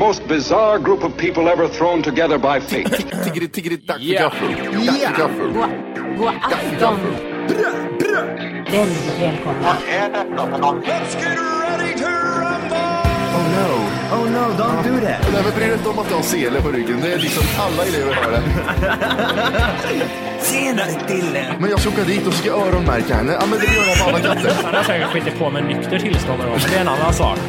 Most bizarre group of people ever thrown together by fate. Tiggeri, tiggeri, dack för Ja. gaffel. Dack för gaffel. God afton! Väldigt välkomna. Oh no, oh no, don't do that. Nej men bry dig inte om att du har sele på ryggen. Det är liksom alla elever har det. Tjenare Dille! Men jag ska åka dit och ska öronmärka henne. Ja men det gör jag på alla katter. Han har säkert skitit på med nykter tillstånd men det är en annan sak.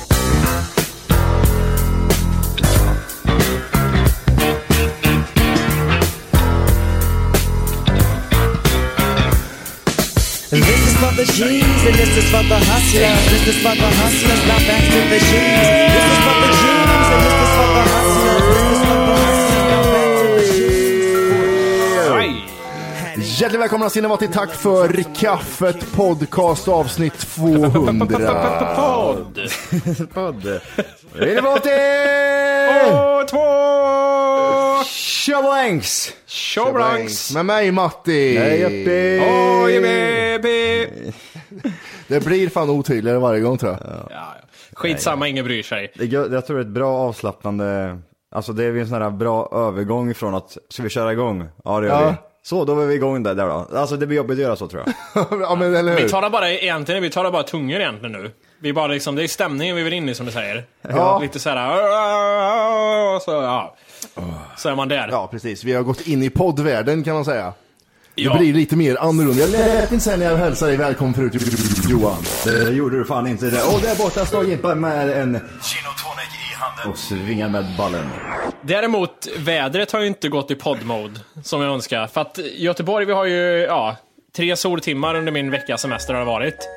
This is for the G's and this is for the hustlers. This is for the hustlers, now back to the G's. This is for the G's and this is for the hustlers. This is for the hustlers, now back to the G's. Hjärtligt välkomna ska ni vara till Tack för kaffet podcast avsnitt 200. Podd! Podd. Vill ni vara till? Två! Tjablanks! Showbranks! Med mig Matti. Hej! Oj, baby! Det blir fan otydligare varje gång tror jag. Ja, ja. Skitsamma, ingen bryr sig. Det Jag tror det är ett bra avslappnande, alltså det är en sån här bra övergång från att, ska vi köra igång? Ja det gör Ja. vi. Så, då är vi igång där, där då. Alltså det blir jobbigt att göra så tror jag. ja men eller hur? Vi talar bara egentligen, vi talar bara tungor egentligen nu. Vi bara liksom, det är stämningen vi vill in i som du säger. Ja. Lite såhär, så ja. Så är man där. Ja precis, vi har gått in i poddvärlden kan man säga. Ja. Det blir lite mer annorlunda. Jag lät inte sen när jag hälsade dig välkommen förut Johan. Det gjorde du fan inte det. Och där borta står Jimpa med en gin och tonic i handen. Och svingar med ballen. Däremot, vädret har ju inte gått i poddmode som jag önskar. För att Göteborg, vi har ju, ja, tre soltimmar under min veckas semester har det varit.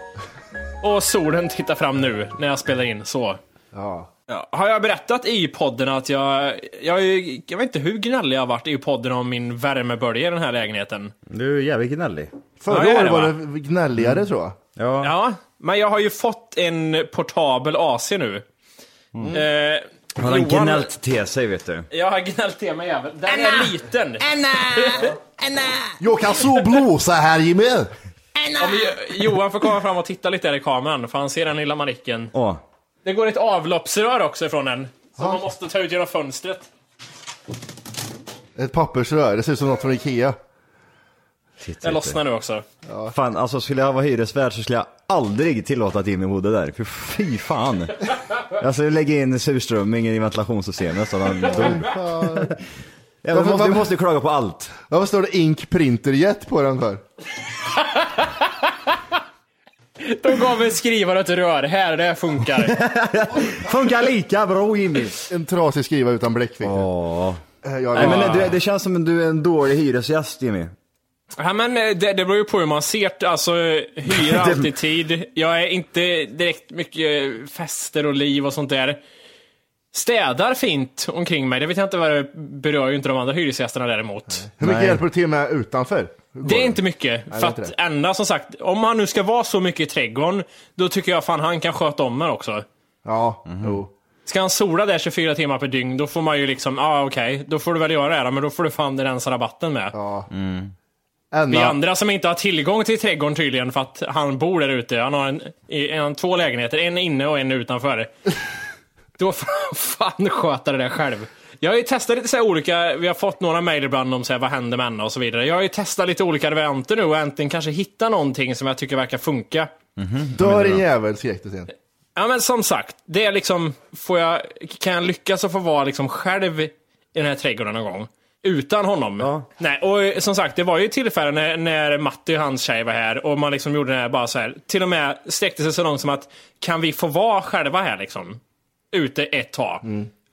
Och solen tittar fram nu när jag spelar in, så. Ja. Ja, har jag berättat i podden att jag, jag, jag vet inte hur gnällig jag har varit i podden om min värmebölja i den här lägenheten? Du är jävligt gnällig. Förra Ja, året var va? det gnälligare tror jag. Ja. Ja, men jag har ju fått en portabel AC nu. Eh, Han har Johan- gnällt till sig vet du. Jag har gnällt till mig även. Den är liten. Jag kan så blåsa här Jimmy. Om vi- Johan får komma fram och titta lite här i kameran, för han ser den lilla manicken. Åh. Det går ett avloppsrör också ifrån den. Som man måste ta ut genom fönstret. Ett pappersrör, det ser ut som något från Ikea. Titta Jag lossnar nu också. Fan, alltså skulle jag vara hyresvärd så skulle jag aldrig tillåta att Jimmy bodde där. För fy fan. Jag skulle lägga in surströmming i ventilationssystemet så han dog. Ja, vi, måste, vi måste klaga på allt. Varför står det Ink Printerjet på den för? De gav en skrivare ett rör. Här, det funkar. Funkar lika bra Jimmy. En trasig skriva utan bläckfickor. Åh. Eh, Jag Nej, men det, det känns som att du är en dålig hyresgäst Jimmy. Ja, men eh, det, det beror ju på hur man ser det. Alltså, hyra alltid tid. Jag är inte direkt mycket fester och liv och sånt där. Städar fint omkring mig. Det vet jag inte vad det berör ju inte de andra hyresgästerna däremot. Hur mycket Nej. hjälper du till med utanför? Det är inte mycket. Nej, för det att ända som sagt, om han nu ska vara så mycket i trädgården, då tycker jag fan han kan sköta om mig också. Ja, jo. Ska han sola där 24 timmar per dygn, då får man ju liksom, ja ah, okej, då får du väl göra det men då får du fan rensa rabatten med. Ja. Mm. Vi andra som inte har tillgång till trädgården tydligen för att han bor där ute. Han har en, i- en, två lägenheter, en inne och en utanför. Då får han fan sköta det där själv. Jag har ju testat lite så här olika, vi har fått några mejl ibland om så här, vad händer med Anna och så vidare. Jag har ju testat lite olika varianter nu och äntligen kanske hittat någonting som jag tycker verkar funka. dör en jävel skrek det sen. Ja men som sagt, det är liksom, får jag, kan jag lyckas att få vara liksom själv i den här trädgården någon gång? Utan honom. Ja. Nej, och som sagt, det var ju tillfällen när, när Matti och hans tjej var här och man liksom gjorde det här bara så här. Till och med sträckte sig så långt som att, kan vi få vara själva här liksom? Ute ett tag.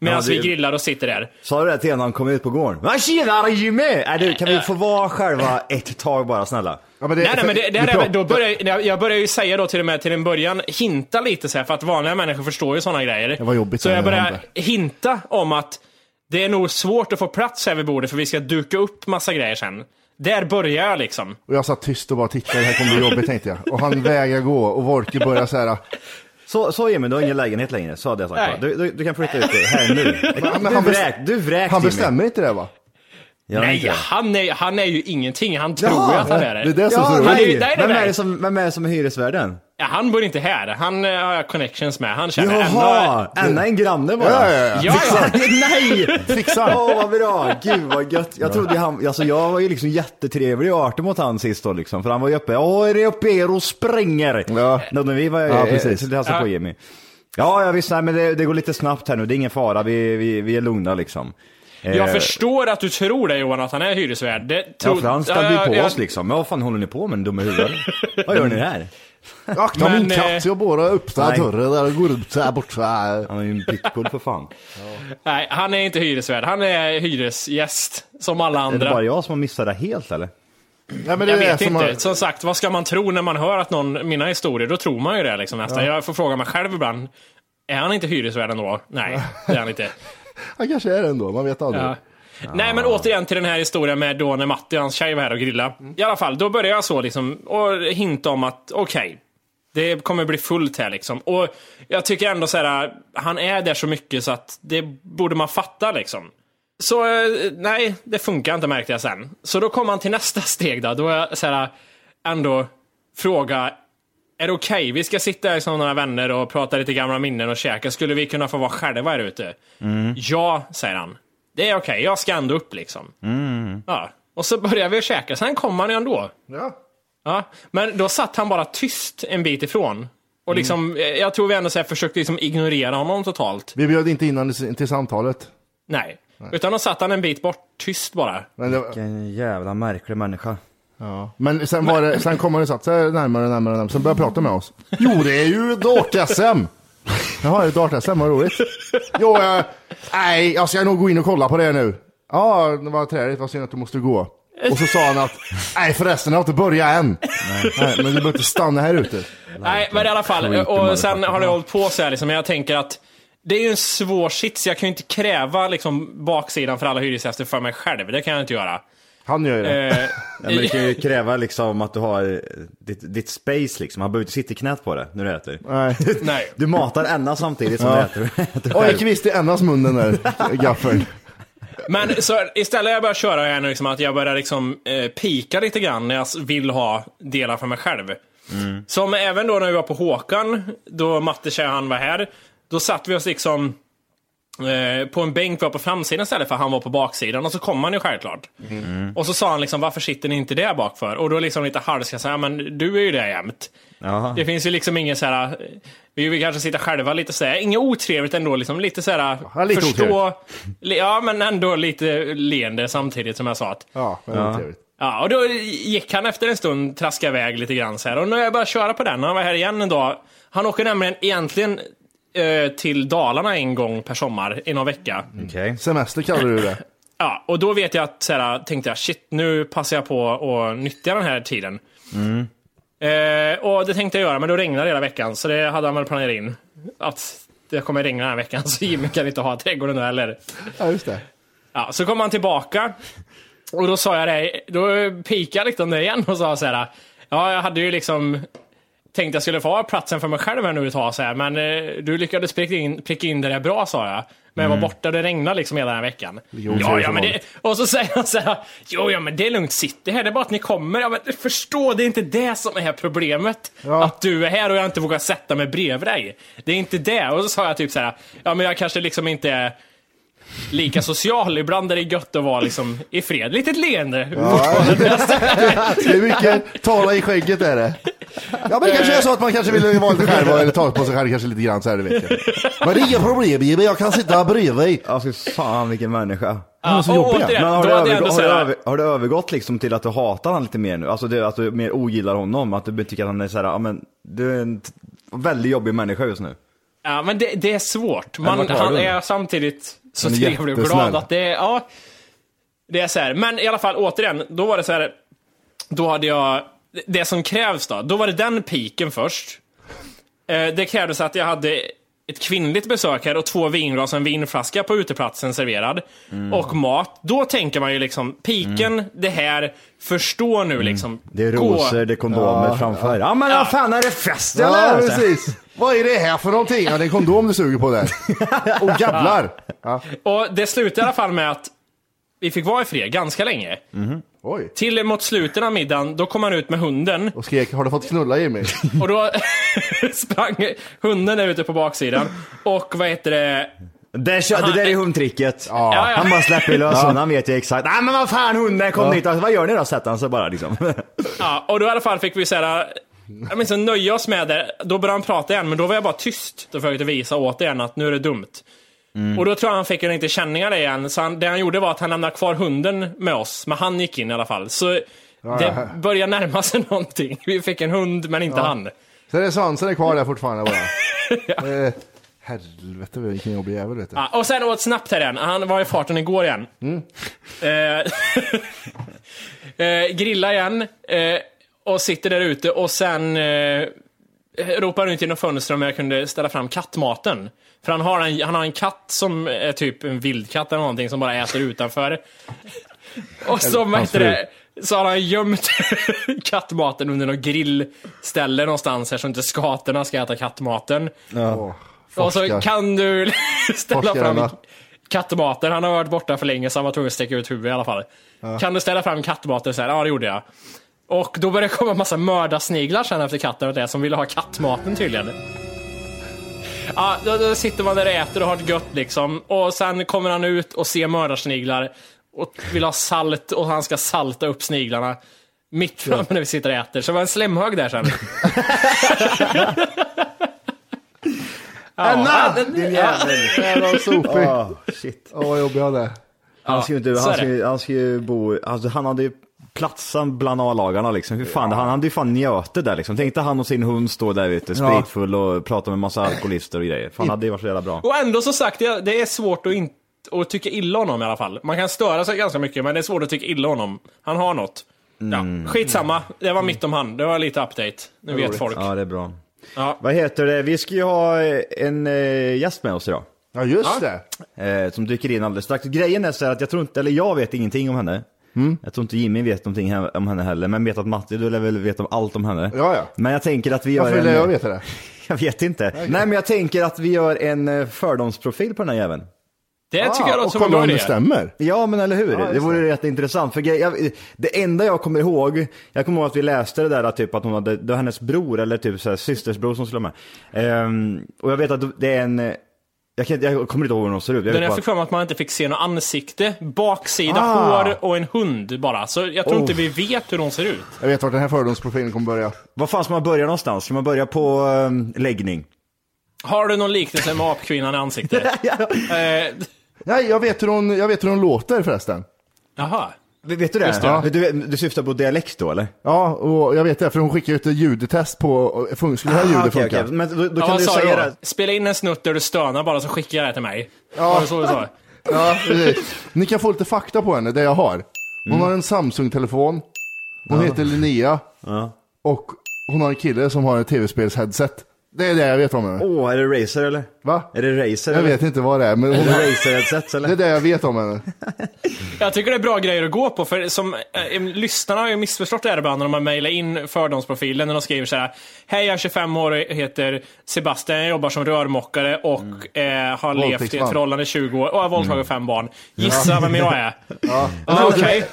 Medan Ja, det- vi grillar och sitter där. Sa du det till honom när han kom ut på gården? Men tjenare Jimmy! Är du, kan vi få vara själva ett tag bara snälla? Ja, men det, Nej, nej, men det, det här är, då börjar, jag- börjar ju säga då till och med till en början, hinta lite så här, för att vanliga människor förstår ju sådana grejer. Det var jobbigt så jag börjar hinta om att det är nog svårt att få plats här vid bordet för vi ska duka upp massa grejer sen. Där börjar jag liksom. Och jag satt tyst och bara tittade, det här kommer bli jobbigt tänkte jag. Och han vägrar gå och Wolke börjar så här. Så, så Jimmy, du har ingen lägenhet längre, så hade jag sagt. Du, du, du kan flytta ut här nu. Men Du han vräkt, du vräkt Han bestämmer inte det va? Jag Nej, det. han är, han är ju ingenting. Han tror Jaha, ju att han är Det är det. det som Ja, så han är nej, nej, vem, är det som, vem är det som är hyresvärden? Ja, han bor inte här. Han eh, har jag connections med. Han känner Jaha, Anna är en granne bara. Ja, ja, ja. Ja, ja. Nej! Fixar. Åh vad bra, gud vad gött. Jag trodde han, alltså jag var ju liksom jättetrevlig och artig mot han sist då liksom. För han var ju uppe, åh är det uppe er och spränger? Ja. Då när vi var, Ja, ja, precis. skulle hälsa på Ja. Jimmy. Ja, ja visst, nej, men det, det går lite snabbt här nu, det är ingen fara, vi, vi, vi är lugna liksom. Jag Eh, förstår att du tror det Johan, att han är hyresvärd. Det Ja, tror- för han ställde ju Ja, på ja, oss liksom. Men vad fan håller ni på med, dum i huvudet? vad gör ni här? Akta Men, min eh, katt, jag bara öppnar dörren där och går ut så här bort så här. Han är ju en pitbull för fan. Nej, han är inte hyresvärd. Han är hyresgäst. Som alla Är det andra. bara jag som har missat det helt eller? Nej, men det Jag vet som inte. har- Som sagt, vad ska man tro när man hör att någon, mina historier, då tror man ju det liksom nästan. Jag får fråga mig själv ibland. Är han inte hyresvärd ändå? Nej, det är han inte. Han kanske är det ändå, man vet aldrig. Ja. Nej men återigen till den här historien med då när Matti och hans tjej var här och grilla. I alla fall, då började jag så liksom och hinta om att okej, det kommer bli fullt här liksom. Och jag tycker ändå så här, han är där så mycket så att det borde man fatta liksom. Så eh, nej, det funkar inte märkte jag sen. Så då kom han till nästa steg då. Då är jag så här, ändå fråga, är det okej? Vi ska sitta här som några vänner och prata lite gamla minnen och käka. Skulle vi kunna få vara själva här ute? Ja, säger han. Det är okej, jag ska ändå upp liksom. Ja. Och så börjar vi käka, sen kom han ju ändå. Ja. Ja. Men då satt han bara tyst en bit ifrån. Och liksom, eh, jag tror vi ändå så här försökte liksom ignorera honom totalt. Vi bjöd inte in honom till samtalet. Nej. Utan då satt han en bit bort, tyst bara. Men, det, Vilken jävla märklig människa. ja. men sen, var det, sen kom han och satt sig närmare och närmare, och närmare. Sen började prata med oss. Jo, det är ju dart-SM! Jaha, är det dart-SM? Vad roligt. Jo, jag, nej, jag ska nog gå in och kolla på det nu. Ja, det var träligt, vad synd att du måste gå. Och så sa han att, nej förresten, jag har inte börjat än. Nej. men du behöver inte stanna här ute. Nej, men i alla fall. Och sen har det hållit på så här liksom. Men jag tänker att det är ju en svår sits. Jag kan ju inte kräva liksom baksidan för alla hyresgäster för mig själv. Det kan jag inte göra. Han gör ju det. Eh, Ja, men det kan ju kräva liksom att du har ditt, ditt space liksom. Han behöver inte sitta i knät på det när du äter. Nej. nej. Du matar Enna samtidigt som Ja. du äter. äter Oj, kvist i Ennas mun den där gaffeln. Men så istället jag börjar köra här nu liksom att jag börjar liksom eh, pika lite grann när jag vill ha delar för mig själv. Som även då när vi var på Håkan, då Matte tjej han var här, då satt vi oss liksom på en bänk var på framsidan istället för han var på baksidan och så kom han ju självklart. Och så sa han liksom varför sitter ni inte där bak för? Och då liksom lite halvska så här, men du är ju där jämt. Jaha. Det finns ju liksom ingen så här. Vi vill kanske sitta själva lite så här. Inget otrevligt ändå, liksom lite så här. Ja, lite förstå. Li- Ja, men ändå lite leende samtidigt som jag sa att. Ja, väldigt trevligt. Ja, och då gick han efter en stund, traska iväg lite grann så här. Och nu har jag börjat köra på den. Han var här igen en dag. Han åker nämligen egentligen eh, till Dalarna en gång per sommar i någon vecka. Okej. Semester kallar du det. Ja, och då vet jag att så här, tänkte jag shit, nu passar jag på att nyttja den här tiden. Eh, och det tänkte jag göra, men då regnade det hela veckan, så det hade han väl planerat in. Att det kommer regna den här veckan, så Jimmy kan inte ha trädgården där heller. Ja, just det. Ja, så kom han tillbaka. Och då sa jag det, då pikade jag lite om det igen och sa så här. Ja, jag hade ju liksom tänkte jag skulle få ha platsen för mig själv här nu ett tag så här, men eh, du lyckades pricka in, pricka in det där bra sa jag. Men jag var borta, det regnade liksom hela den här veckan. Jo, ja, ja, men det, och så säger han så här, jo, ja, men det är lugnt, sitt här, det är bara att ni kommer. Ja, men förstå, det är inte det som är problemet. Ja. Att du är här och jag inte vågar sätta mig bredvid dig. Det är inte det. Och så sa jag typ så här, ja, men jag kanske liksom inte är lika social. Ibland är det gött att vara liksom i fred. Litet leende. Det är mycket tala i skägget är det. Ja men det kanske är så att man kanske vill vara lite själv eller ta på sig själv kanske lite grann så här, det vet jag. Men det är inga problem Jimmy, jag kan sitta bredvid. Ja, fy fan vilken människa. Han är så jobbig. Men har du, hade jag övergå- ändå har, du så här- över, har du övergått liksom till att du hatar honom lite mer nu? Alltså det, att du mer ogillar honom? Att du tycker att han är såhär, ja men du är en t- väldigt jobbig människa just nu. Ja, men det, det är svårt. Man, han du är samtidigt så Han är trevlig och glad att det är, ja. Det är så här. Men i alla fall, återigen, då var det så här. Då hade jag, det som krävs då, då var det den piken först. Eh, det krävdes att jag hade ett kvinnligt besök här och två vinglas och en vinflaska på uteplatsen serverad. Mm. Och mat. Då tänker man ju liksom, piken, det här, förstå nu liksom. Mm. Det är Gå. rosor, det är kondomer framför. Ja men vad fan är det fest Ja eller? precis. Vad är det här för någonting? Ja det är kondom du suger på där. Och jävlar. Ja. Och det slutade i alla fall med att vi fick vara i fred ganska länge. Oj. Till mot slutet av middagen, då kom han ut med hunden. Och skrek, har du fått knulla Jimmy? Och då sprang hunden där ute på baksidan. Och vad heter det? Det, kör, det där är hundtricket. Ja, ja. Han bara släpper lös hunden, han vet ju exakt. Nej men vad fan hunden kom Ja. dit, alltså, vad gör ni då? Sätter han sig bara liksom. Ja, och då i alla fall fick vi säga jag minns nöja oss med det. Då började han prata igen, men då var jag bara tyst. Då försökte jag visa återigen att nu är det dumt. Och då tror jag han fick en lite känningar igen, så han, det han gjorde var att han lämnade kvar hunden med oss, men han gick in i alla fall. Så det börjar närma sig någonting. Vi fick en hund, men inte han. Så det är svansen är kvar där fortfarande bara. eh, helvete vilken jobbig jävel vet du. Ja, och sen åt snabbt här igen. Han var i farten igår igen. Eh, eh, grilla igen. Eh, och sitter där ute och sen eh, ropar ut genom fönstret om jag kunde ställa fram kattmaten. För han har en, han har en katt som är typ en vildkatt eller någonting som bara äter utanför. Och så, heter det, så har han gömt kattmaten under något grillställe någonstans här så inte skatorna ska äta kattmaten. Åh, Och så kan du ställa Forskar fram alla. kattmaten. Han har varit borta för länge så han var tvungen att sticka ut huvudet i alla fall. Kan du ställa fram kattmaten? Så här, ja, det gjorde jag. Och då började det komma en massa mördarsniglar sen efter katten och det som ville ha kattmaten tydligen. Ja, då, då sitter man där och äter och har det gött liksom. Och sen kommer han ut och ser mördarsniglar och vill ha salt och han ska salta upp sniglarna. Mitt framme när vi sitter och äter. Så det var en slemhög där sen. Anna! ja, Din jävel. Jävla sopig. Ah, shit. Åh vad jobbig han är. Han ska ju inte, så han är ska, det. ju- han ska ju bo, alltså han hade ju platsen bland A-lagarna liksom. Hur fan, han hade ju fan njöte där liksom. Tänkte han och sin hund stå där ute, spritfull och prata med massa alkoholister och grejer. Fan, hade ju varit så jävla bra. Och ändå så sagt, det, är svårt att, inte att tycka illa om honom i alla fall. Man kan störa sig ganska mycket, men det är svårt att tycka illa om honom. Han har något. Ja, skitsamma, det var mitt om han. Det var lite update. Nu vet folk. Ja, det är bra. Ja. Vad heter det, vi ska ju ha en eh, gäst med oss idag. Ja just det. Eh, som dyker in alldeles strax. Grejen är så här att jag tror inte, eller jag vet ingenting om henne. Jag tror inte Jimmy vet någonting om henne heller, men vet att Matti, du lär väl veta om allt om henne. Ja, ja. Men jag tänker att vi gör Varför en... vill jag veta det? Jag vet inte. Nej men jag tänker att vi gör en eh, fördomsprofil på den här jäveln. Det tycker jag Ah, låter och som en bra det idé. stämmer. Ja men eller hur, just det vore rätt intressant. För jag, det enda jag kommer ihåg, jag kommer ihåg att vi läste det där att typ att hon hade, det var hennes bror eller typ så här, systersbror som skulle vara med. Ehm, och jag vet att det är en, eh, jag, kan, jag kommer inte ihåg hur hon ser ut. Jag Den jag fick för mig att man inte fick se något ansikte, baksida, Ah. hår och en hund bara. Så jag tror inte vi vet hur de ser ut. Jag vet vart den här fördomsprofilen kommer börja. Var fan ska man börja någonstans? Ska man börja på um, läggning? Har du någon liknelse med apkvinnan i ansiktet? eh, Nej, jag vet hur hon, jag vet hur hon låter förresten. jaha. Vet vet du det? Just det. Ja. Du, du syftar på dialekt då eller? Ja, och jag vet det, för hon skickade ut ett ljudtest på, skulle det här ljudet funka? Men då, då Ja, kan du säga det. Spela in en snutt där du stönar bara så skickar jag det till mig. Ja. Det så du sa? Ja, precis. Ni kan få lite fakta på henne, det jag har. Hon Mm. har en Samsung-telefon, hon heter Linnea och hon har en kille som har ett tv-spels-headset. Det är det jag vet om henne. Åh, är det Razer eller? Va? Är det Razer Jag eller? vet inte vad det är, men Är hon, det Razer-headset eller? det är det jag vet om henne. Jag tycker det är bra grejer att gå på, för som eh, lyssnarna har ju missförstått det här ibland när de har mejlat in fördomsprofilen, när de skriver så här. Hej, jag är 25 år och heter Sebastian, jag jobbar som rörmokare och eh, har levt i ett förhållande i 20 år och har våldtagit fem barn. Gissa vem jag är? Ja. Ja, Okej.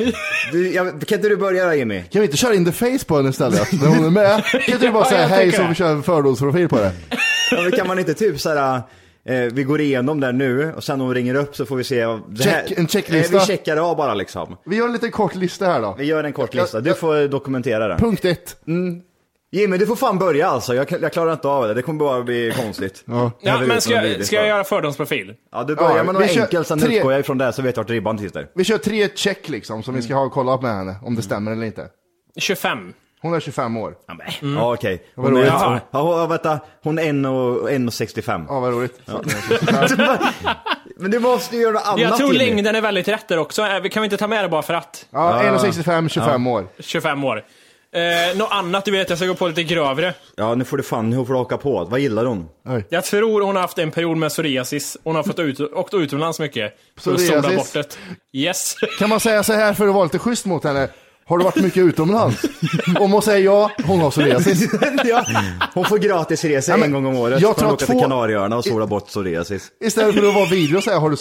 Jag, kan inte du börja då Jimmy? Kan vi inte köra in the face på henne istället? När hon är med? Kan inte du bara Ja, säga hej så vi kör en fördomsprofil på det? Ja, men kan man inte typ såhär, eh, vi går igenom där nu och sen när hon ringer upp så får vi se. Det Check- en checklista. Eh, vi checkar av bara liksom. Vi gör en liten kort lista här då. Vi gör en kort lista. Du får dokumentera det. Punkt ett. Jimmy, du får fan börja alltså. Jag, jag klarar inte av det. Det kommer bara bli konstigt. Ja. Ja, men ska jag, ska jag göra fördomsprofil? Ja, du börjar Ja, med något vi kör enkelt, sen tre- utgår jag ifrån det så vet jag vart ribban sitter. Vi kör tre check liksom som vi ska ha kollat med henne, om det stämmer eller inte. 25. Hon är 25 år. Ja, men- Ja, okej. Hon är, roligt. ja, ja, vänta, hon är 1,65. Ja, vad roligt. Men du måste ju göra något annat Jag tror Jimmy. längden är väldigt rätt där också. Eh, vi Kan vi inte ta med det bara för att? Ja, 1,65, 25 år. 25 år. Eh, något annat, du vet, jag ska gå på lite grövre. Ja, nu får du fan, nu får du haka på. Vad gillar hon? Jag tror hon har haft en period med psoriasis. Hon har fått ut, åkt utomlands mycket. För att sola Psoriasis? bort det. Yes. Kan man säga så här för att vara lite schysst mot henne? Har du varit mycket utomlands? Om hon säger ja, hon har psoriasis. ja. Hon får gratis resa en gång om året. jag tror åka till två- Kanarieöarna och sola bort psoriasis. Istället för att vara vidrig och säga har du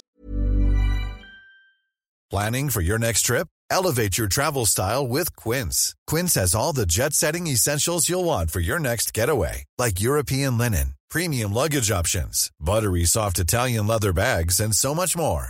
Planning for your next trip? Elevate your travel style with Quince. Quince has all the jet setting essentials you'll want for your next getaway, like European linen, premium luggage options, buttery soft Italian leather bags, and so much more.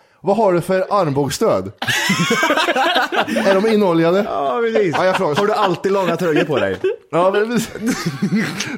Vad har du för armbågsstöd? är de inoljade? Ja, precis. Ja, jag frågar. Har du alltid långa tröjor på dig? Ja, men,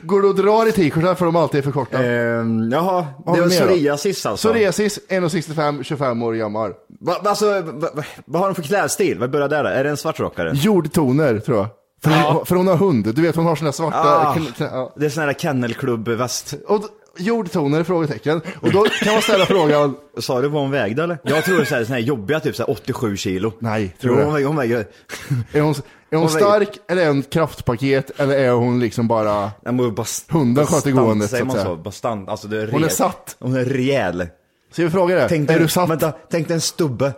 går du och drar i t-shirtar för de alltid är för korta? Ehm, jaha, det var psoriasis alltså. Psoriasis, 1,65, 25 år gammal. Va, alltså, va, va, vad har hon för klädstil? Vad börjar där? då? Är det en svartrockare? Jordtoner, tror jag. För, hon, för hon har hund. Du vet, hon har såna svarta... Ah, ja. det är sån här kennelklubb-väst. Och jordtoner? Frågetecken. Och då kan man ställa frågan... Sa du vad hon vägde eller? Jag tror det är så här, jobbiga, typ så här 87 kilo. Nej, tror hon du? väger, hon väger, Är hon, är hon Hon väger- stark eller är hon kraftpaket eller är hon liksom bara... bast, Hunden sköter bastant, gåendet, Säger så att man säga. så? Bastant, alltså det är Hon är rejäl- satt. Hon är rejäl. Ska vi fråga det? Tänk är dig, du satt? Vänta, tänk dig en stubbe.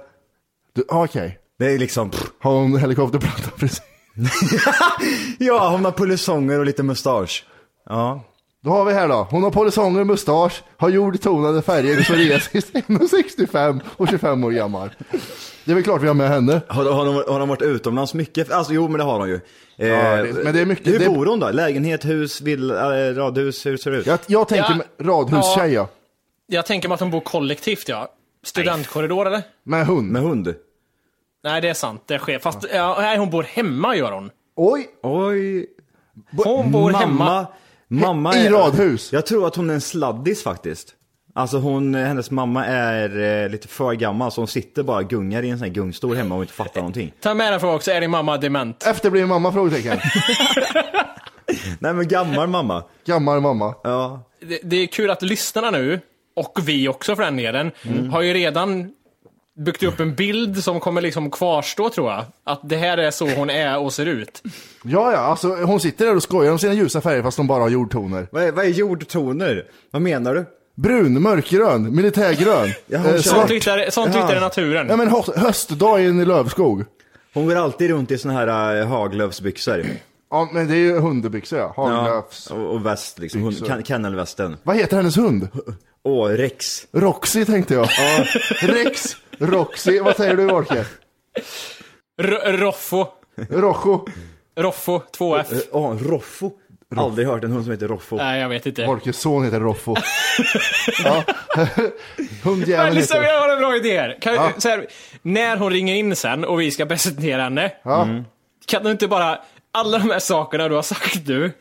Du, ah, Okej. Det är liksom, pff. Har hon helikopterplatta precis? ja hon har polisonger och lite mustasch. Ja. Då har vi här då. Hon har polisonger, mustasch, har jordtonade färger, psoriasis, 1,65 och 25 år gammal. Det är väl klart vi har med henne. Har, har, hon, har hon varit utomlands mycket? Alltså jo men det har hon ju. Eh, Ja, det- men det är mycket- Hur det- bor hon då? Lägenhet, hus, villa, äh, radhus, hur ser det ut? Jag, jag tänker Ja. med radhustjej ja. Jag tänker mig att de bor kollektivt, ja. Studentkorridor, eller? Med hund. Med hund? Nej, det är sant. Det sker. Fast ja, nej, hon bor hemma, gör hon. Oj! Oj. Hon bor hemma. Mamma, mamma I är, radhus. Jag tror att hon är en sladdis faktiskt. Alltså hon, hennes mamma är eh, lite för gammal så hon sitter bara och gungar i en sån här gungstol hemma och inte fattar någonting. Ta med den frågan också. Är din mamma dement? Efterbliven mamma? Frågetecken. Nej men gammal mamma. Gammal mamma. Ja. Det, det är kul att lyssnarna nu, och vi också för den delen, har ju redan byggt upp en bild som kommer liksom kvarstå tror jag. Att det här är så hon är och ser ut. Ja, ja, alltså hon sitter där och skojar om sina ljusa färger fast hon bara har jordtoner. Vad är, vad är jordtoner? Vad menar du? Brun, mörkgrön, militärgrön, Ja, hon eh, Sånt hittar, sånt Ja. hittar i naturen. Ja men hö- höstdag i en lövskog. Hon går alltid runt i såna här uh, haglövsbyxor. Ja men det är ju hundbyxor ja, Ja, Haglöfs. och, och väst liksom, kan, kennelvästen. Vad heter hennes hund? Åh, Rex. Roxy tänkte jag. Rex, Roxy, vad säger du Orke? R- Roffo. Rojo. Roffo, 2F. Eh, Åh, Roffo. Aldrig hört en hund som heter Roffo. Nej, jag vet inte. Folkets son heter Roffo. ja. Hundjäveln Men lyssna, heter... jag har en bra idé här. Kan, Ja. så här. När hon ringer in sen och vi ska presentera henne. Ja. Kan du inte bara, alla de här sakerna du har sagt nu,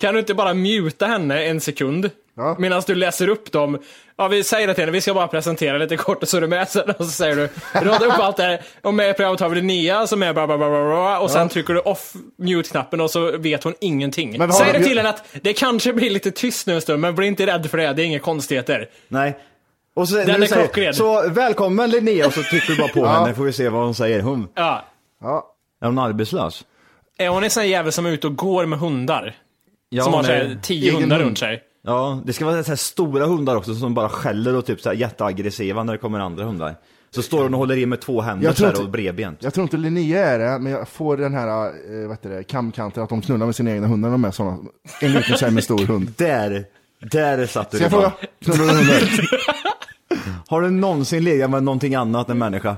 kan du inte bara muta henne en sekund? Ja. Medan du läser upp dem. Ja, vi säger det till henne, vi ska bara presentera lite kort och så är du med sen och så säger du, rada upp allt det här. Och med i programmet har vi det nya som är bla bla bla bla och sen trycker du off mute-knappen och så vet hon ingenting. Säg det till henne att det kanske blir lite tyst nu en stund, men bli inte rädd för det, det är inga konstigheter. Nej. Och så, Den är säger, klockren. Så välkommen Linnea och så trycker du bara på henne får vi se vad hon säger. Hon, Ja. Ja. är hon arbetslös? Är hon en sån jävel som är ute och går med hundar? Ja, som har tio hundar hund. runt sig? Ja, det ska vara så här stora hundar också som bara skäller och typ så här jätteaggressiva när det kommer andra hundar. Så står hon och håller i med två händer Jag så här och bredbent. Jag tror inte Linnea är det, men jag får den här, eh, vad heter det, kamkanten att de knullar med sina egna hundar när de är såna. En liten tjej med stor hund. Där, där satt du Ska jag fråga? Knullar du hundar? Har du någonsin legat med någonting annat än människa?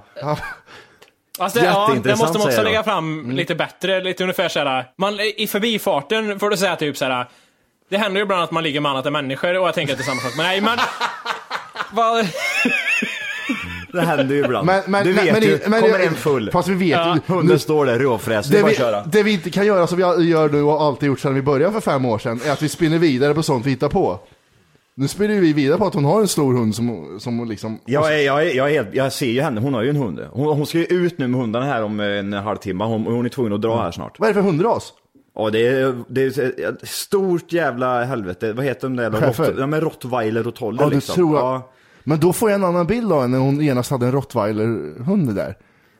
Alltså, det, ja, det måste man också lägga fram lite bättre, lite ungefär såhär, man, i förbifarten får du säga typ såhär, det händer ju ibland att man ligger med annat än människor och jag tänker att det är samma sak, men nej men... vad, Det händer ju ibland. Men- men- du vet men- ju, men- kommer en full. Fast vi vet Ja. ju. Hunden står där råfräs, det är Det bara vi, att köra. det vi inte kan göra som vi gör nu och alltid gjort sedan vi började för fem år sedan, är att vi spinner vidare på sånt vi hittar på. Nu spinner vi vidare på att hon har en stor hund som, som liksom... Jag, är, jag, är, jag, är helt, jag ser ju henne, hon har ju en hund. Hon, hon ska ju ut nu med hundarna här om en halvtimme, hon, hon är tvungen att dra här snart. Vad är det för hundras? Ja det är, det är ett stort jävla helvete, vad heter de där? Rott, ja men rottweiler och toller Ja, det liksom. tror jag. Ja. Men då får jag en annan bild av henne när hon genast hade en rottweiler-hund där.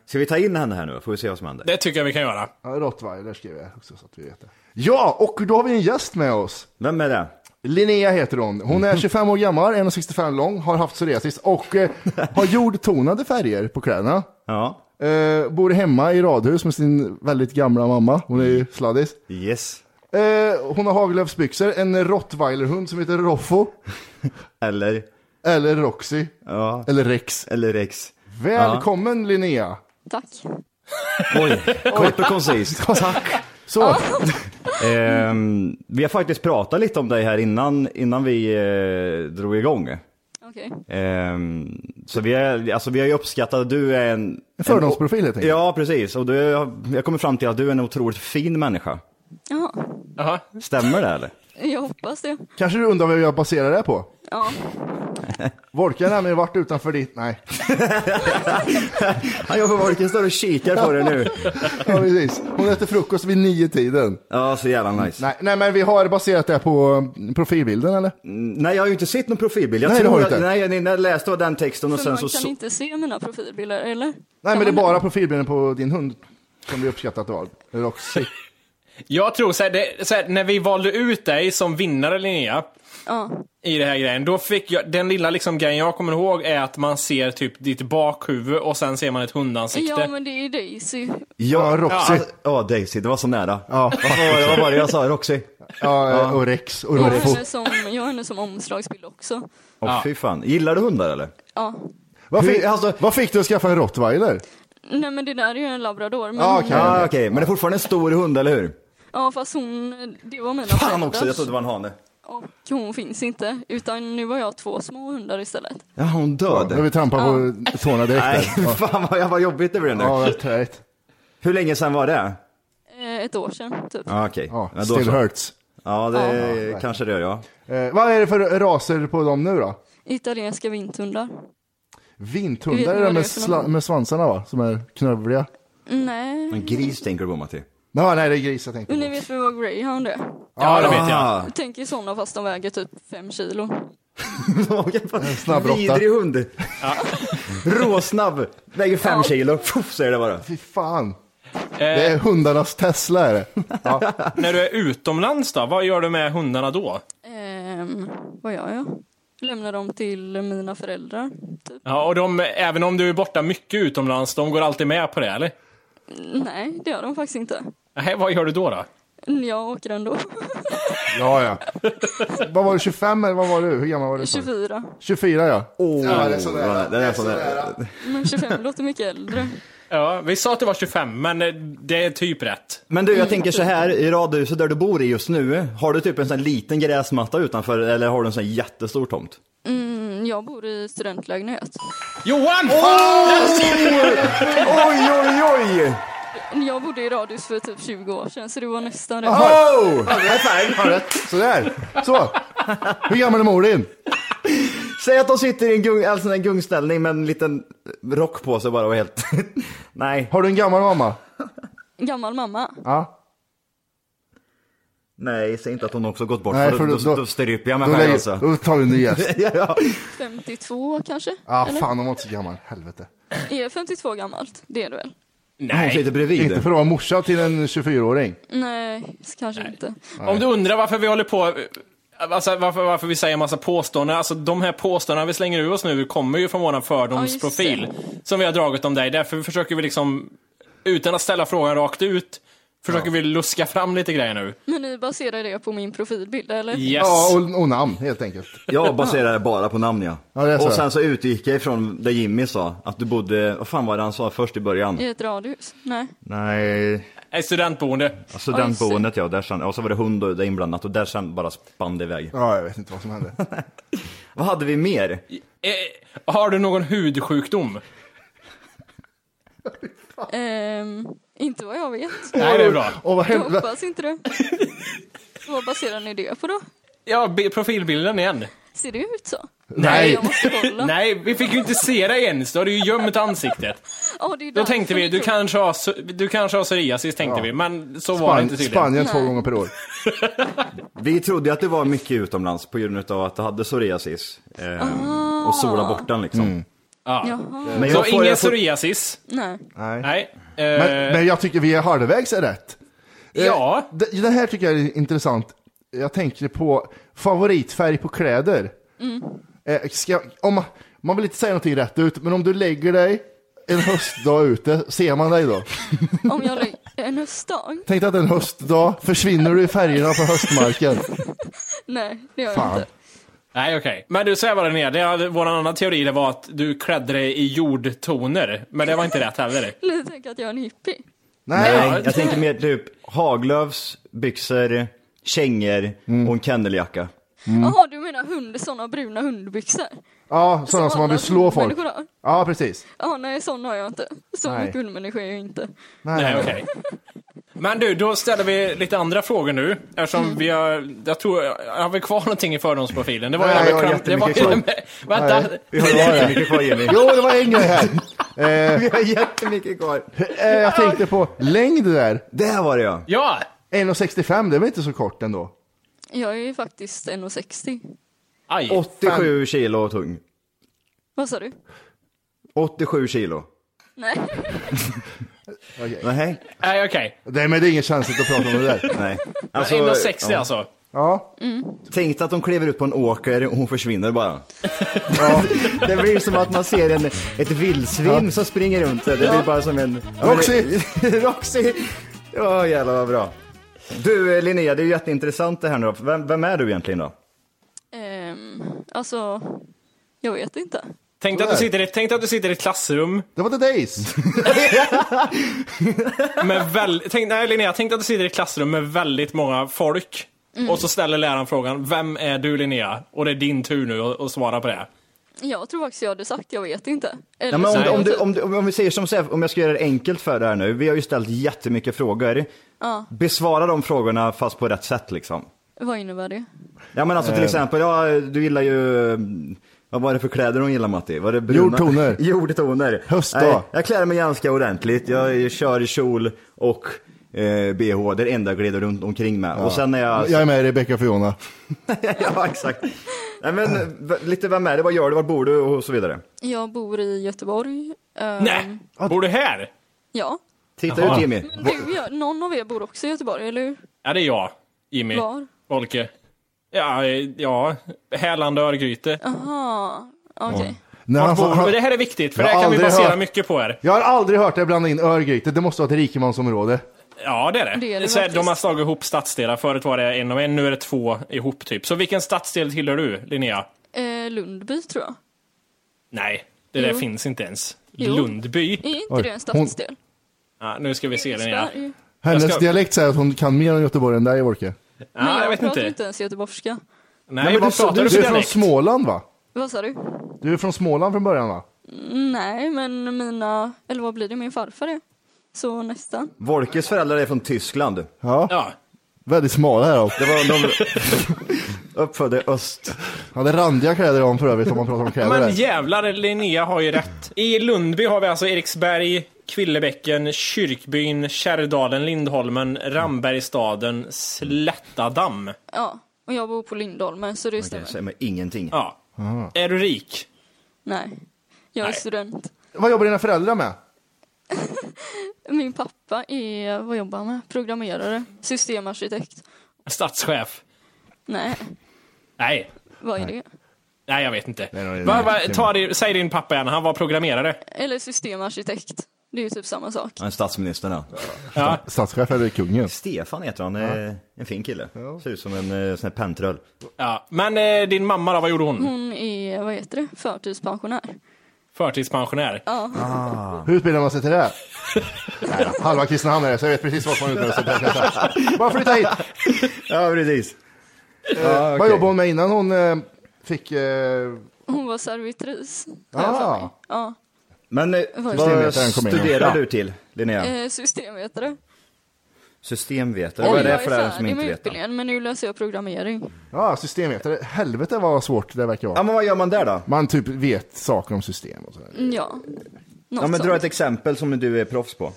Ska vi ta in henne här nu, får vi se vad som händer. det tycker jag vi kan göra. Ja, rottweiler skrev jag också så att vi vet det. Ja, och då har vi en gäst med oss. Vem är det? Linnea heter hon. Hon är 25 år gammal, 1,65 lång, har haft psoriasis och eh, har jordtonade färger på kläderna. Ja. Eh, bor hemma i radhus med sin väldigt gamla mamma. Hon är ju sladdis. Yes. Eh, hon har hagelöfsbyxor, en rottweilerhund som heter Roffo. Eller, Eller Roxy. ja, Eller Rex. eller Rex. Välkommen Linnea. Tack. Oj, kort och koncist. Tack. Så, Ehm, vi har faktiskt pratat lite om dig här innan, innan vi eh, drog igång. Okej. Ehm, så vi, är, alltså vi har ju uppskattat att du är en... en fördomsprofil helt enkelt. Ja, precis. Och du, jag kommer fram till att du är en otroligt fin människa. Ja. Stämmer det eller? jag hoppas det. Kanske du undrar vad jag baserar det på? Ja, Volker har nämligen varit utanför ditt... Nej. Han jobbar Volken står och kikar på det nu. Ja, precis. Hon äter frukost vid nio tiden. Ja, så jävla nice. Nej, nej, men vi har baserat det på profilbilden eller? Nej, jag har ju inte sett någon profilbild. Jag Nej, det har du att, inte. nej, jag, jag läste den texten och för sen man så... kan så inte se mina profilbilder, eller? Nej, men det är bara profilbilden på din hund som vi uppskattat av. Roxy. Jag tror så här, det, så här, när vi valde ut dig som vinnare Linnea, Ja, i det här grejen, då fick jag, den lilla liksom grejen jag kommer ihåg är att man ser typ ditt bakhuvud och sen ser man ett hundansikte. ja men det är Daisy. Ja, Roxy. Ja, ja, Daisy, det var så nära. Ja. Vad var det, vad var det jag sa? Roxy? Ja, och Rex och Jag har henne som, jag har henne som omslagsbild också. Åh fy fan. Gillar du hundar eller? Ja. Vad fick, alltså- vad fick du att skaffa en rottweiler? Nej men det där är ju en labrador. Men Ja, hon- okej. Ja, okej. Men det är fortfarande en stor hund, eller hur? ja fast hon, det var mina Fan också, jag trodde det var en hane. Och hon finns inte. Utan nu har jag två små hundar istället. Ja, hon död. Jag vill trampa på tårna direkt Nej, där. Ja, fan vad, vad jobbigt det blev nu. ja det är träigt. Hur länge sedan var det? Eh, ett år sedan, typ. Ja, okej. Ja, då still så. hurts. Ja, det kanske det gör, ja. Eh, vad är det för raser på dem nu då? Italienska vinthundar. Vinthundar är vad det med, med svansarna va? Som är knövliga. Nej. En gris tänker du på, Matti? Ja, nej det är gris jag tänkte Men ni på. vet väl vad greyhound är? Ja, det vet jag. Tänk er sådana fast de väger typ fem kilo. snabbrotta. Vidrig hund. Råsnabb. Väger fem kilo. Puff, säger det bara. Fy fan. Eh, Det är hundarnas Tesla är det. Ja. När du är utomlands då, vad gör du med hundarna då? Ehm, vad gör jag? Lämnar dem till mina föräldrar. Typ. Ja, och de, även om du är borta mycket utomlands, de går alltid med på det, eller? Nej, det gör de faktiskt inte. Nej, vad gör du då? då? Jag åker ändå. ja, ja. vad var du, 25 eller vad var du? Hur gammal var du? sa du? 24. 24 ja. Oh, Ja, det är sådär. det är sådär. Men 25 låter mycket äldre. Ja, vi sa att det var 25, men eh, det är typ rätt. Men du, jag tänker så här, i radhuset där du bor i just nu, har du typ en sån här liten gräsmatta utanför eller har du en sån här jättestor tomt? Mm, jag bor i studentlägenhet. Johan! Oj, oj, oj! Jag bodde i radhus för typ 20 år sedan så det var nästan rätt. Oh! Har rätt. Sådär. Så. Hur gammal är mor din? Säg att de sitter i en, gung, alltså en gungställning med en liten rock på sig bara och helt... Nej. Har du en gammal mamma? Gammal mamma. Ja. Nej, säg inte att hon också gått bort Nej, för, då, då- då, stryper jag mig Då, själv alltså. då tar vi en ny gäst. ja, ja. 52 kanske? Ah, Eller? fan, hon var inte så gammal. Helvete. Är 52 gammalt? Det är det väl? Hon Nej. sitter bredvid. Inte för att vara morsa till en 24-åring. Nej, kanske inte. Om du undrar varför vi håller på, alltså varför, varför vi säger massa påståenden, alltså de här påståendena vi slänger ur oss nu kommer ju från våran fördomsprofil som vi har dragit om dig. Därför försöker vi liksom, utan att ställa frågan rakt ut, försöker vi luska fram lite grejer nu. Men ni baserar det på min profilbild eller? Yes. Ja, och, och namn helt enkelt. Jag baserar det bara på namn ja. Ja, det är så. och sen så utgick jag ifrån det Jimmy sa, att du bodde, vad fan var det han sa först i början? I ett radhus? Nej. Nej, Ett studentboende. studentboendet ja, där sen, och så var det hund och det inblandat och där sen bara spann det iväg. Ja, jag vet inte vad som hände. Vad hade vi mer? Eh, har du någon hudsjukdom? Ehm, inte vad jag vet. Nej, det är bra. Och vad Jag hände? hoppas inte det. vad baserar ni det på då? Ja, bi- profilbilden igen. Ser det ut så? Nej. Jag. Nej, vi fick ju inte se dig ens. Du hade ju gömt ansiktet. Ja, det är Då tänkte vi, jag du kanske har, du kanske har psoriasis tänkte vi, men så var det inte Span- tydligen. Spanien två gånger per år. Vi trodde att det var mycket utomlands på grund av att du hade psoriasis. Eh, och sola bort den liksom. Ja. Jaha. Men Så jag får, ingen jag får, psoriasis? Nej. Nej. Nej. Eh, Men, men jag tycker vi är halvvägs är rätt. Eh, Ja. d- Den här tycker jag är intressant. Jag tänker på favoritfärg på kläder. Eh, Ska, om man, man vill inte säga någonting rätt ut, men om du lägger dig en höstdag ute, ser man dig då? Om jag lägger en höstdag? Tänk dig att en höstdag försvinner du i färgerna på höstmarken. Nej, det gör jag Fan. inte. Nej, okej. Men du säger vad det är. Det hade, vår annan teori det var att du klädde dig i jordtoner. Men det var inte rätt heller. Ni tänker att jag är en hippie? Nej, nej, jag tänker mer typ Haglöfs, byxor, kängor och en kenneljacka. Jaha, du menar hund, sådana bruna hundbyxor? ja, sådana som man vill slå folk. Ja, precis. Ja, nej, sån har jag inte. Så Nej. mycket hundmänniska är jag inte. Nej, okej. Men du, då ställer vi lite andra frågor nu. Eftersom vi har, jag tror, har vi kvar någonting i fördomsprofilen? Det var Nej, jävla jag har kram- det var jättemycket Vänta. Nej. Vi har jättemycket kvar Jimmy. Jo, det var en grej här. Eh, Vi har jättemycket kvar. eh, jag tänkte på längd där. Där var det ja. Ja! 1,65, det är väl inte så kort ändå? Jag är ju faktiskt 1,60. Aj. 87 kilo tung. Vad sa du? 87 kilo. Nej. Nej. Nej, okej. Nej, men det är inget känsligt att prata om det där. Nej. 1,60 ja. alltså. Ja, Tänk dig att de kliver ut på en åker och hon försvinner bara. Det blir som att man ser en, ett vildsvin som springer runt. Det blir bara som en... Roxy! Roxy! Ja, jävlar vad bra. Du eh, Linnea, det är ju jätteintressant det här nu då. Vem, vem är du egentligen då? Ehm, alltså, jag vet inte. Tänk dig att, du sitter i- tänk att du sitter i ett klassrum det var the days. med väl, tänk, nej Linnea, tänk dig att du sitter i ett klassrum med väldigt många folk. Och så ställer läraren frågan, vem är du Linnea? Och det är din tur nu att, att svara på det. Jag tror faktiskt jag hade sagt jag vet inte. Eller Ja, men om, om, du, om, du, om vi säger som så här, om jag ska göra det enkelt för dig här nu. Vi har ju ställt jättemycket frågor. Besvara de frågorna fast på rätt sätt liksom. Vad innebär det? Ja men alltså till exempel, ja, du gillar ju, mm, vad var det för kläder hon gillar Matti? Var det bruna? Jordtoner. Jordtoner. Höstdag. Nej, jag klär mig ganska ordentligt, jag kör i kjol och eh, bh, det är det enda jag glider runt omkring med. Och sen när jag... Jag är med Rebecca Fiona. ja exakt. Nej men lite vem är det, vad gör du, var bor du och så vidare. Jag bor i Göteborg. Ehm, Nej! Bor du här? Ja. Titta Jaha. ut Jimmy. Men du, gör- någon av er bor också i Göteborg, eller hur? Ja, det är jag. Jimmy. Var? Volke. Ja, ja. Härlanda Örgryte. Aha, okej. När han, Vart bor- Det här är viktigt, för det här kan vi basera hört- mycket på här. jag har aldrig hört dig blanda in Örgryte, det måste vara ett rikemansområde. Ja, det är det. Det är det så de har slagit ihop stadsdelar. Förut var det en och en, nu är det två ihop typ. Så vilken stadsdel tillhör du, Linnea? Eh, Lundby, tror jag. Nej. Det där Jo. finns inte ens. Jo. Lundby. Är inte Oj, det en hon- stadsdel? Ja, nu ska vi se den ja. Sverige. Hennes ska- dialekt säger att hon kan mer om Göteborg än dig, Orke. Men ja jag vet pratar inte. inte ens göteborgska. Nej, men vad du, pratar du, du är från? Småland va? Vad sa du? Du är från Småland från början va? Nej, men mina, eller vad blir det, min farfar är. Så nästan. Volkes föräldrar är från Tyskland. Ja. Ja. Väldigt smala här också. Det var de uppfödde i öst. Hade randiga kläder om för övrigt om man pratar om kläder Men jävlar, Linnea har ju rätt. I Lundby har vi alltså Eriksberg, Kvillebäcken, Kyrkbyn, Kärrdalen, Lindholmen, Rambergsstaden, Slättadamm. Ja, och jag bor på Lindholmen så det Okej, stämmer. säger mig ingenting. Ja. Är du rik? Nej, jag är Nej. student. Vad jobbar dina föräldrar med? Min pappa är, vad jobbar han med? Programmerare, systemarkitekt. Statschef? Nej, Nej. vad är det? Nej, jag vet inte. Nej, nej, Va, va, nej. ta det, säg din pappa igen, han var programmerare. Eller systemarkitekt. Det är ju typ samma sak. Han är statsminister ja. Ja. Statschef eller kungen? Stefan heter han, eh, en fin kille. Ser ut som en eh, sån här pentröll. ja. Men eh, din mamma då, vad gjorde hon? Hon är, vad heter det, förtidspensionär. Förtidspensionär? Hur utbildar man sig till det? Nej, halva Kristinehamn är det, så jag vet precis vad man utbildar sig till. Bara flytta hit! Ja, precis. Vad jobbade hon med innan hon eh, fick... Eh, Hon var servitris. Ah. Ja, Men eh, Vad är det? Studerar Ja. du till, Linnea? eh, systemvetare. Systemvetare, vad är det jag för är lärare som inte vet? då? utbildningen men nu läser jag programmering. ja, systemvetare. Helvete vad svårt det verkar Ja, vara. men vad gör man där då? Man typ vet saker om system och sådär. Ja, något Ja, men dra ett exempel som du är proffs på.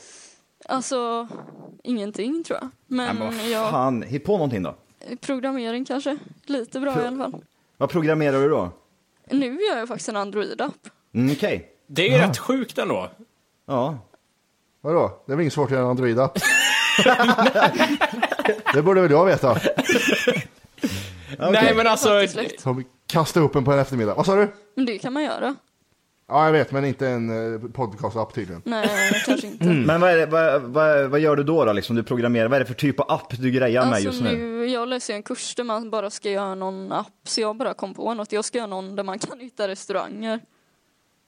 Alltså, ingenting tror jag. Nej, Men men vad jag, fan, hitt på någonting då. programmering kanske. Lite bra i alla fall. Vad programmerar du då? Nu gör jag faktiskt en Android-app. Mm, Okej. Det är ju rätt sjukt ändå. Ja. Vadå? Det är väl inget svårt att göra en Android-app? det borde väl jag veta. Nej men alltså. Som kasta upp en på en eftermiddag. Vad sa du? Men det kan man göra. Ja, jag vet, men inte en eh, podcast-app tydligen. Nej, kanske inte. Men vad, är det, vad, vad, vad gör du då, då liksom? Du programmerar, vad är det för typ av app du grejar med Alltså just nu? nu, jag läser en kurs där man bara ska göra någon app, så jag bara kom på något. Jag ska göra någon där man kan hitta restauranger.